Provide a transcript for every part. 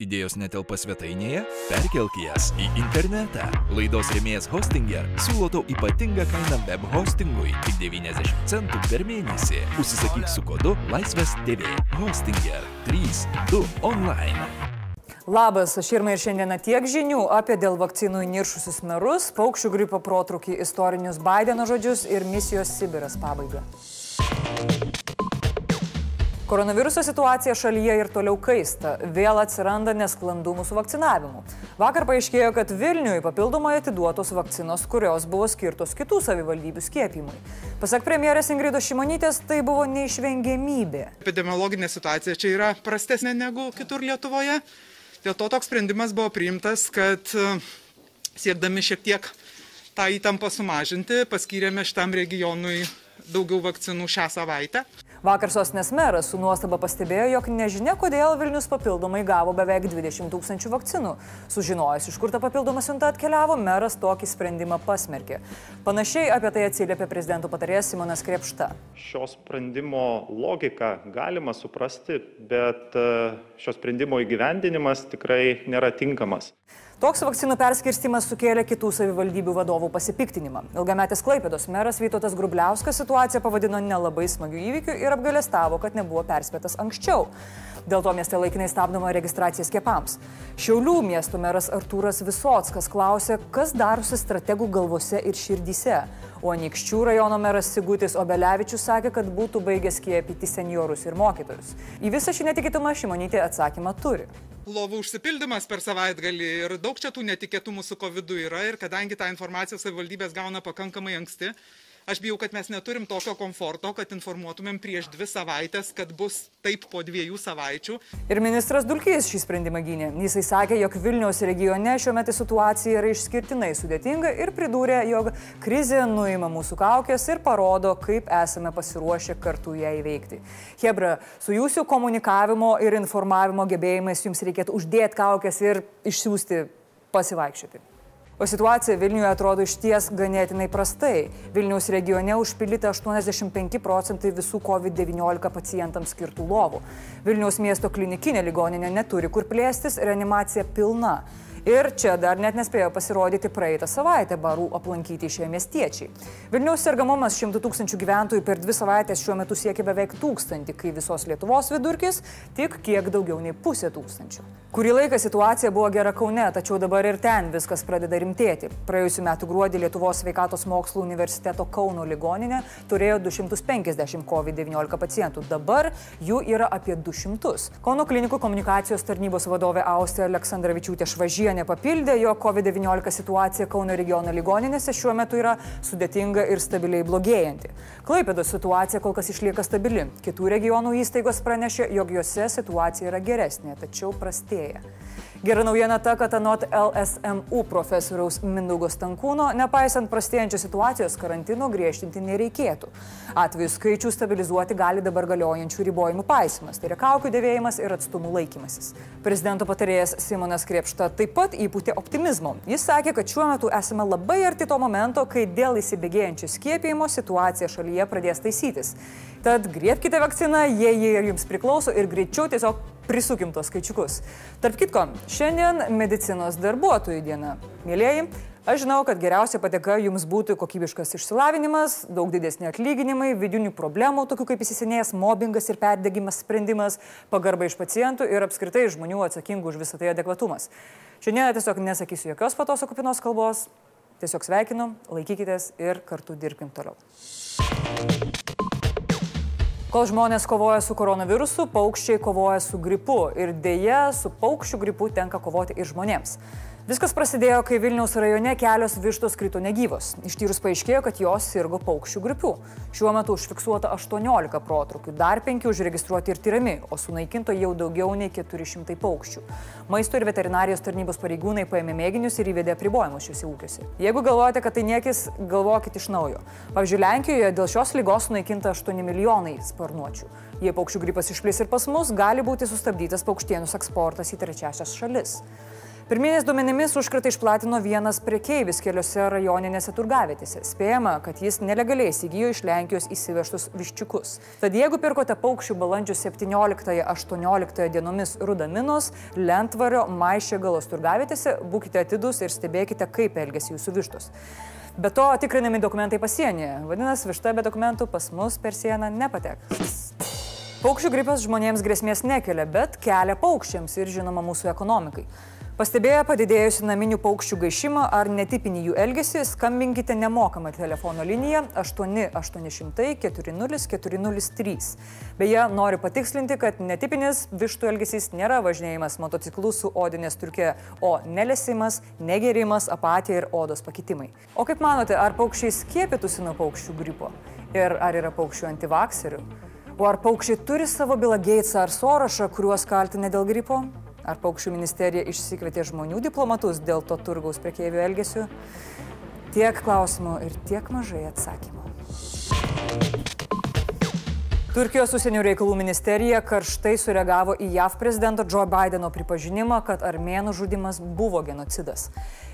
Idėjos netelpa svetainėje? Perkelk jas į internetą. Laidos rėmėjas Hostinger siūlo tau ypatingą kainą web hostingui - tik 90 centų per mėnesį. Užsisakyk su kodu Laisvės TV. Hostinger 32 online. Labas, aš Irma ir šiandieną tiek žinių apie dėl vakcinų įniršusius merus, paukščių gripo protrukį, istorinius Bideno žodžius ir misijos Sibiras pabaigą. Koronaviruso situacija šalyje ir toliau kaista. Vėl atsiranda nesklandumų su vakcinavimu. Vakar paaiškėjo, kad Vilniui papildomai atiduotos vakcinos, kurios buvo skirtos kitų savivaldybių skiepimui. Pasak premjerės Ingrido Šimonytės, tai buvo neišvengiamybė. Epidemiologinė situacija čia yra prastesnė negu kitur Lietuvoje. Dėl to toks sprendimas buvo priimtas, kad e, siekdami šiek tiek tą įtampą sumažinti, paskyrėme šitam regionui daugiau vakcinų šią savaitę. Vakar sostinės meras su nuostaba pastebėjo, jog nežinia, kodėl Vilnius papildomai gavo beveik 20 tūkstančių vakcinų. Sužinojęs, iš kur ta papildoma siunta atkeliavo, meras tokį sprendimą pasmerkė. Panašiai apie tai atsiliepė prezidento patarėjas Simonas Krepšta. Šio sprendimo logiką galima suprasti, bet e, šio sprendimo įgyvendinimas tikrai nėra tinkamas. Toks vakcinų perskirstimas sukėlė kitų savivaldybių vadovų pasipiktinimą. Ilgametis Klaipėdos meras Vytautas Grubliauskas situaciją pavadino nelabai smagių įvykių ir apgalėstavo, kad nebuvo perspėtas anksčiau. Dėl to mieste laikinai stabdoma registracija skiepams. Šiaulių miesto meras Artūras Visotskas klausė, kas darosi strategų galvose ir širdyse. O Nikščių rajono meras Sigutis Obelevičius sakė, kad būtų baigęs skiepyti seniorus ir mokytojus. Į visą šį netikėtumą Šimonytė atsakymą turi lovų užsipildymas per savaitgalį ir daug čia tų netikėtumų su COVID yra ir kadangi tą informaciją savivaldybės gauna pakankamai anksti, Aš bijau, kad mes neturim tokio komforto, kad informuotumėm prieš dvi savaitės, kad bus taip po dviejų savaičių. Ir ministras Dulkys šį sprendimą gynė. Jisai sakė, jog Vilniaus regione šiuo metu situacija yra išskirtinai sudėtinga ir pridūrė, jog krizė nuima mūsų kaukės ir parodo, kaip esame pasiruošę kartu ją įveikti. Hebra, su jūsų komunikavimo ir informavimo gebėjimais jums reikėtų uždėti kaukės ir išsiųsti pasivaikščioti. O situacija Vilniuje atrodo išties ganėtinai prastai. Vilniaus regione užpildyta 85 procentai visų COVID-19 pacientams skirtų lovų. Vilniaus miesto klinikinė ligoninė neturi kur plėstis, reanimacija pilna. Ir čia dar net nespėjo pasirodyti praeitą savaitę barų aplankyti šie miestiečiai. Vilniaus sergamumas 100 tūkstančių gyventojų per dvi savaitės šiuo metu siekia beveik tūkstantį, kai visos Lietuvos vidurkis tik kiek daugiau nei pusė tūkstančių. Kurį laiką situacija buvo gera Kaune, tačiau dabar ir ten viskas pradeda rimtėti. Praėjusiu metu gruodį Lietuvos sveikatos mokslo universiteto Kauno ligoninė turėjo 250 COVID-19 pacientų, dabar jų yra apie 200. Kauno klinikų komunikacijos tarnybos vadovė Austė Aleksandраvičiūtė Švažė Šukienė papildė, jo COVID-19 situacija Kauno regiono ligoninėse šiuo metu yra sudėtinga ir stabiliai blogėjanti. Klaipėdos situacija kol kas išlieka stabili. Kitų regionų įstaigos pranešė, jog juose situacija yra geresnė, tačiau prastėja. Gera naujiena ta, kad anot LSMU profesoriaus Mindaugo Stankūno, nepaisant prastėjančios situacijos, karantino griežtinti nereikėtų. Atvejų skaičių stabilizuoti gali dabar galiojančių ribojimų paisimas, tai yra kaukių dėvėjimas ir atstumų laikymasis. Prezidento patarėjas Simonas Kriepšta taip pat įpūtė optimizmo. Jis sakė, kad šiuo metu esame labai arti to momento, kai dėl įsibėgėjančių skiepijimo situacija šalyje pradės taisytis. Tad griebkite vakciną, jei jie jums priklauso ir greičiau tiesiog prisukim tos skaičiukus. Tarp kitko, šiandien medicinos darbuotojų diena. Mėlyjeji, aš žinau, kad geriausia pateka jums būtų kokybiškas išsilavinimas, daug didesni atlyginimai, vidinių problemų, tokių kaip įsisenėjęs mobbingas ir perdegimas sprendimas, pagarba iš pacientų ir apskritai žmonių atsakingų už visą tai adekvatumas. Šiandien tiesiog nesakysiu jokios patoso kupinos kalbos, tiesiog sveikinu, laikykitės ir kartu dirbkim toliau. Kol žmonės kovoja su koronavirusu, paukščiai kovoja su gripu ir dėja su paukščių gripu tenka kovoti ir žmonėms. Viskas prasidėjo, kai Vilniaus rajone kelios vištos krito negyvos. Ištyrus paaiškėjo, kad jos sirgo paukščių gripu. Šiuo metu užfiksuota 18 protrukių, dar 5 užregistruoti ir tyriami, o sunaikinto jau daugiau nei 400 paukščių. Maisto ir veterinarijos tarnybos pareigūnai paėmė mėginius ir įvedė apribojimus šiuose ūkiuose. Jeigu galvojate, kad tai niekis, galvokit iš naujo. Pavyzdžiui, Lenkijoje dėl šios lygos sunaikinta 8 milijonai sparnuočių. Jei paukščių gripas išplis ir pas mus, gali būti sustabdytas paukštienus eksportas į trečiasias šalis. Pirminiais duomenimis užkratą išplatino vienas prekeivis keliose rajoninėse turgavietėse. Spėjama, kad jis nelegaliai įsigijo iš Lenkijos įsivežtus viščiukus. Tad jeigu pirkote paukščių balandžio 17-18 dienomis rudaminos, lentvario, maišė galos turgavietėse, būkite atidus ir stebėkite, kaip elgesi jūsų vištos. Be to, tikrinami dokumentai pasienyje. Vadinasi, višta be dokumentų pas mus per sieną nepateks. Paukščių gripas žmonėms grėsmės nekelia, bet kelia paukščiams ir žinoma mūsų ekonomikai. Pastebėję padidėjusi naminių paukščių gaišimą ar netipinį jų elgesį, skambinkite nemokamą telefono liniją 8800 40403. Beje, noriu patikslinti, kad netipinis vištų elgesys nėra važinėjimas motociklu su odinės turkė, o nelesimas, negerimas, apatija ir odos pakitimai. O kaip manote, ar paukščiai skiepytųsi nuo paukščių gripo? Ir ar yra paukščių antivakserių? O ar paukščiai turi savo Bilą Geitsą ar Sorošą, kuriuos kaltinė dėl gripo? Ar paukščių ministerija išsikvietė žmonių diplomatus dėl to turgaus prekeivių elgesių? Tiek klausimų ir tiek mažai atsakymų. Turkijos užsienio reikalų ministerija karštai sureagavo į JAV prezidento Joe Bideno pripažinimą, kad armėnų žudimas buvo genocidas.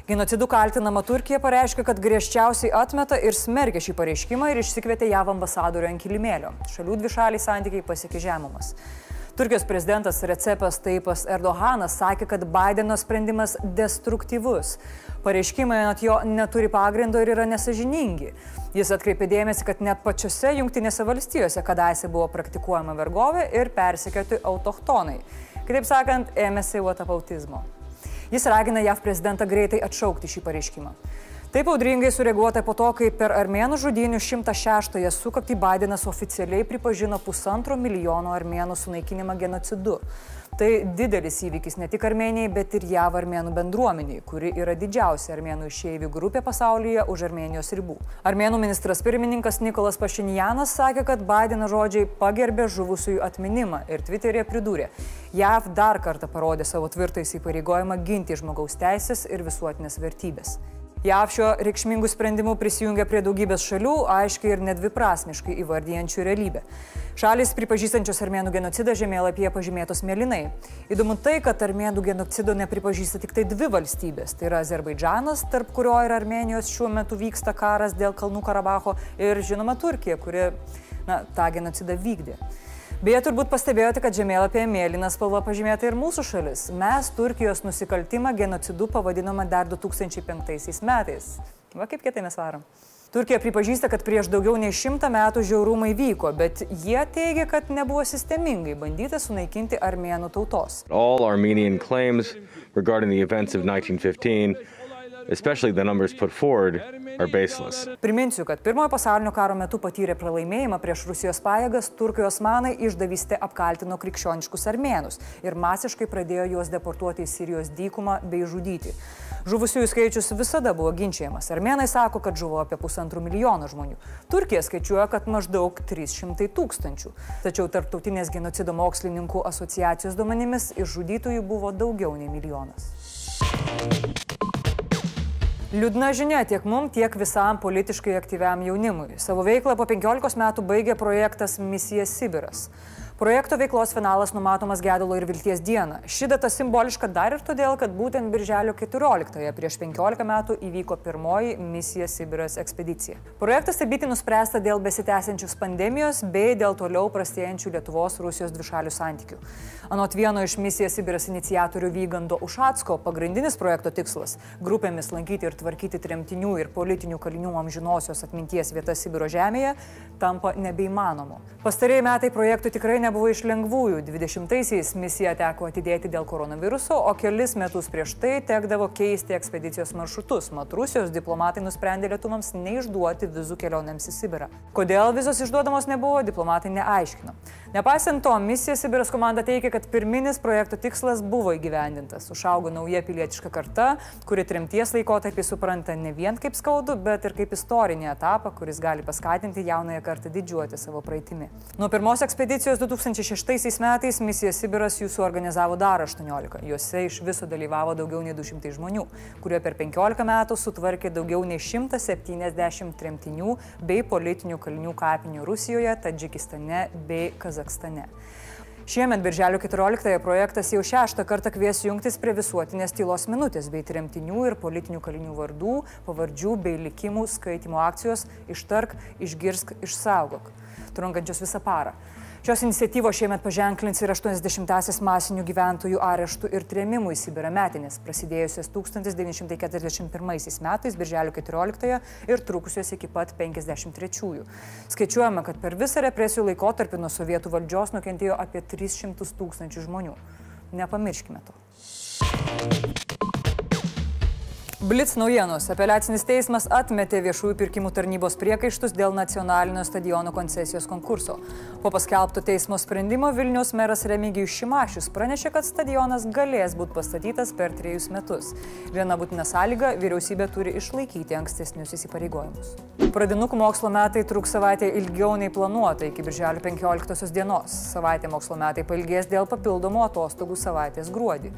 Genocidų kaltinama Turkija pareiškia, kad griežčiausiai atmeta ir smerkia šį pareiškimą ir išsikvietė JAV ambasadorių ant kilimėlio. Šalių dvišaliai santykiai pasiekė žemumas. Turkijos prezidentas Recepas Taipas Erdoganas sakė, kad Bideno sprendimas destruktyvus. Pareiškimai ant jo neturi pagrindo ir yra nesažiningi. Jis atkreipė dėmesį, kad net pačiose jungtinėse valstijose kadaise buvo praktikuojama vergovė ir persekioti autochtonai. Kitaip sakant, ėmėsi watapautizmo. Jis ragina JAV prezidentą greitai atšaukti šį pareiškimą. Taip audringai sureaguota po to, kai per armėnų žudynių 106-ąją sukaktį Bidenas oficialiai pripažino pusantro milijono armėnų sunaikinimą genocidu. Tai didelis įvykis ne tik Armenijai, bet ir JAV armėnų bendruomeniai, kuri yra didžiausia armėnų išeivių grupė pasaulyje už Armenijos ribų. Armėnų ministras pirmininkas Nikolas Pašinjanas sakė, kad Bideno žodžiai pagerbė žuvusiųjų atminimą ir Twitter'e pridūrė, JAV dar kartą parodė savo tvirtą įsipareigojimą ginti žmogaus teisės ir visuotinės vertybės. JAV šiuo reikšmingu sprendimu prisijungia prie daugybės šalių, aiškiai ir nedviprasmiškai įvardyjančių realybę. Šalis pripažįstančios armėnų genocidą žemėlapyje pažymėtos mėlynai. Įdomu tai, kad armėnų genocido nepripažįsta tik tai dvi valstybės. Tai yra Azerbaidžanas, tarp kurio ir Armenijos šiuo metu vyksta karas dėl Kalnų Karabacho ir žinoma Turkija, kuri na, tą genocidą vykdė. Beje, turbūt pastebėjote, kad žemėlapyje mėlyna spalva pažymėta ir mūsų šalis. Mes Turkijos nusikaltimą genocidu pavadinome dar 2005 metais. Va kaip kietai mes varom. Turkija pripažįsta, kad prieš daugiau nei šimtą metų žiaurumai vyko, bet jie teigia, kad nebuvo sistemingai bandyta sunaikinti armėnų tautos. All Armenian claims regarding the events of 1915 especially the numbers put forward, are baseless. Priminsiu, kad pirmojo pasaulinio karo metu patyrė pralaimėjimą prieš Rusijos pajėgas, Turkijos manai išdavystė apkaltino krikščioniškus armėnus ir masiškai pradėjo juos deportuoti į Sirijos dykumą bei žudyti. Žuvusiųjų skaičius visada buvo ginčiamas. Armenai sako, kad žuvo apie pusantrų milijono žmonių. Turkija skaičiuoja, kad maždaug 300 tūkstančių. Tačiau Tarptautinės genocido mokslininkų asociacijos duomenimis išžudytųjų buvo daugiau nei milijonas. Liūdna žinia tiek mum, tiek visam politiškai aktyviam jaunimui. Savo veiklą po 15 metų baigė projektas Misija Sibiras. Projekto veiklos finalas numatomas Gedulo ir Vilties dieną. Ši data simboliška dar ir todėl, kad būtent Birželio 14-ąją prieš 15 metų įvyko pirmoji misija Sibiras ekspedicija. Projektas stebėti nuspręsta dėl besitęsiančios pandemijos bei dėl toliau prastėjančių Lietuvos-Rusijos dvišalių santykių. Anot vieno iš misijos Sibiras iniciatorių Vygando Ušatsko, pagrindinis projekto tikslas - grupėmis lankyti ir tvarkyti tremtinių ir politinių kalinių amžinosios atminties vietas Sibiro žemėje - tampa nebeįmanomu. Pastarėjai metai projektų tikrai nebuvo iš lengvųjų. 20-aisiais misiją teko atidėti dėl koronaviruso, o kelis metus prieš tai tekdavo keisti ekspedicijos maršrutus. Mat Rusijos diplomatai nusprendė lietuvams neišduoti vizų kelionėms į Sibirą. Kodėl vizos išduodamos nebuvo, diplomatai neaiškino. Nepaisant to, misija Sibiras komanda teikia, kad pirminis projekto tikslas buvo įgyvendintas. Užaugo nauja pilietiška karta, kuri trimties laikotarpį supranta ne vien kaip skaudu, bet ir kaip istorinį etapą, kuris gali paskatinti jaunąją kartą didžiuoti savo praeitimi. Nuo pirmos ekspedicijos 2006 metais misija Sibiras jų suorganizavo dar 18. Juose iš viso dalyvavo daugiau nei 200 žmonių, kurie per 15 metų sutvarkė daugiau nei 170 tremtinių bei politinių kalinių kapinių Rusijoje, Tadžikistane bei Kazakstane. Šiemet, birželio 14-ąją, projektas jau šeštą kartą kvies jungtis prie visuotinės tylos minutės bei tremtinių ir politinių kalinių vardų, pavardžių bei likimų skaitimo akcijos Ištark, išgirsk, išsaugok, trunkančios visą parą. Šios iniciatyvos šiemet paženklins ir 80-asis masinių gyventojų areštų ir trėmimų į Sibirą metinės, prasidėjusios 1941 metais, birželio 14 ir trukusios iki pat 53-ųjų. Skaičiuojama, kad per visą represijų laikotarpį nuo sovietų valdžios nukentėjo apie 300 tūkstančių žmonių. Nepamirškime to. Blitz naujienos. Apeliacinis teismas atmetė viešųjų pirkimų tarnybos priekaištus dėl nacionalinio stadiono koncesijos konkurso. Po paskelbto teismo sprendimo Vilnius meras Remigijus Šimašius pranešė, kad stadionas galės būti pastatytas per trejus metus. Viena būtina sąlyga - vyriausybė turi išlaikyti ankstesnius įsipareigojimus. Pradinukų mokslo metai truks savaitę ilgiau nei planuota iki birželio 15 dienos. Savaitė mokslo metai pailgės dėl papildomų atostogų savaitės gruodį.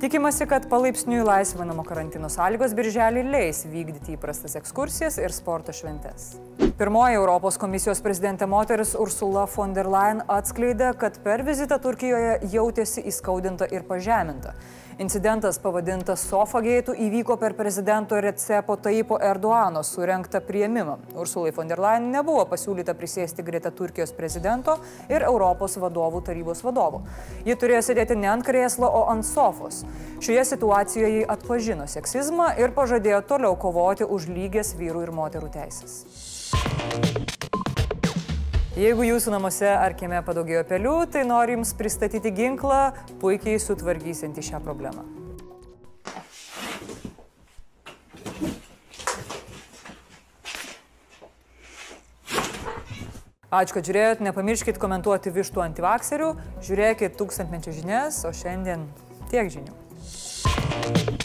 Tikimasi, kad palaipsniui laisvinamo karantino sąlygos birželį leis vykdyti įprastas ekskursijas ir sporto šventes. Pirmoji Europos komisijos prezidentė moteris Ursula von der Leyen atskleidė, kad per vizitą Turkijoje jautėsi įskaudinta ir pažeminta. Incidentas pavadintas Sofageitų įvyko per prezidento Recepo Taipo Erdoano surenktą prieimimą. Ursulai von der Leyen nebuvo pasiūlyta prisėsti greta Turkijos prezidento ir Europos vadovų tarybos vadovo. Ji turėjo sėdėti ne ant krėslo, o ant sofos. Šioje situacijoje ji atpažino seksizmą ir pažadėjo toliau kovoti už lygės vyrų ir moterų teisės. Jeigu jūsų namuose ar kieme padaugėjo pelių, tai noriu Jums pristatyti ginklą, puikiai sutvarkysinti šią problemą. Ačiū, kad žiūrėjot, nepamirškit komentuoti vištų antivakserių, žiūrėkit tūkstantmečio žinias, o šiandien tiek žinių.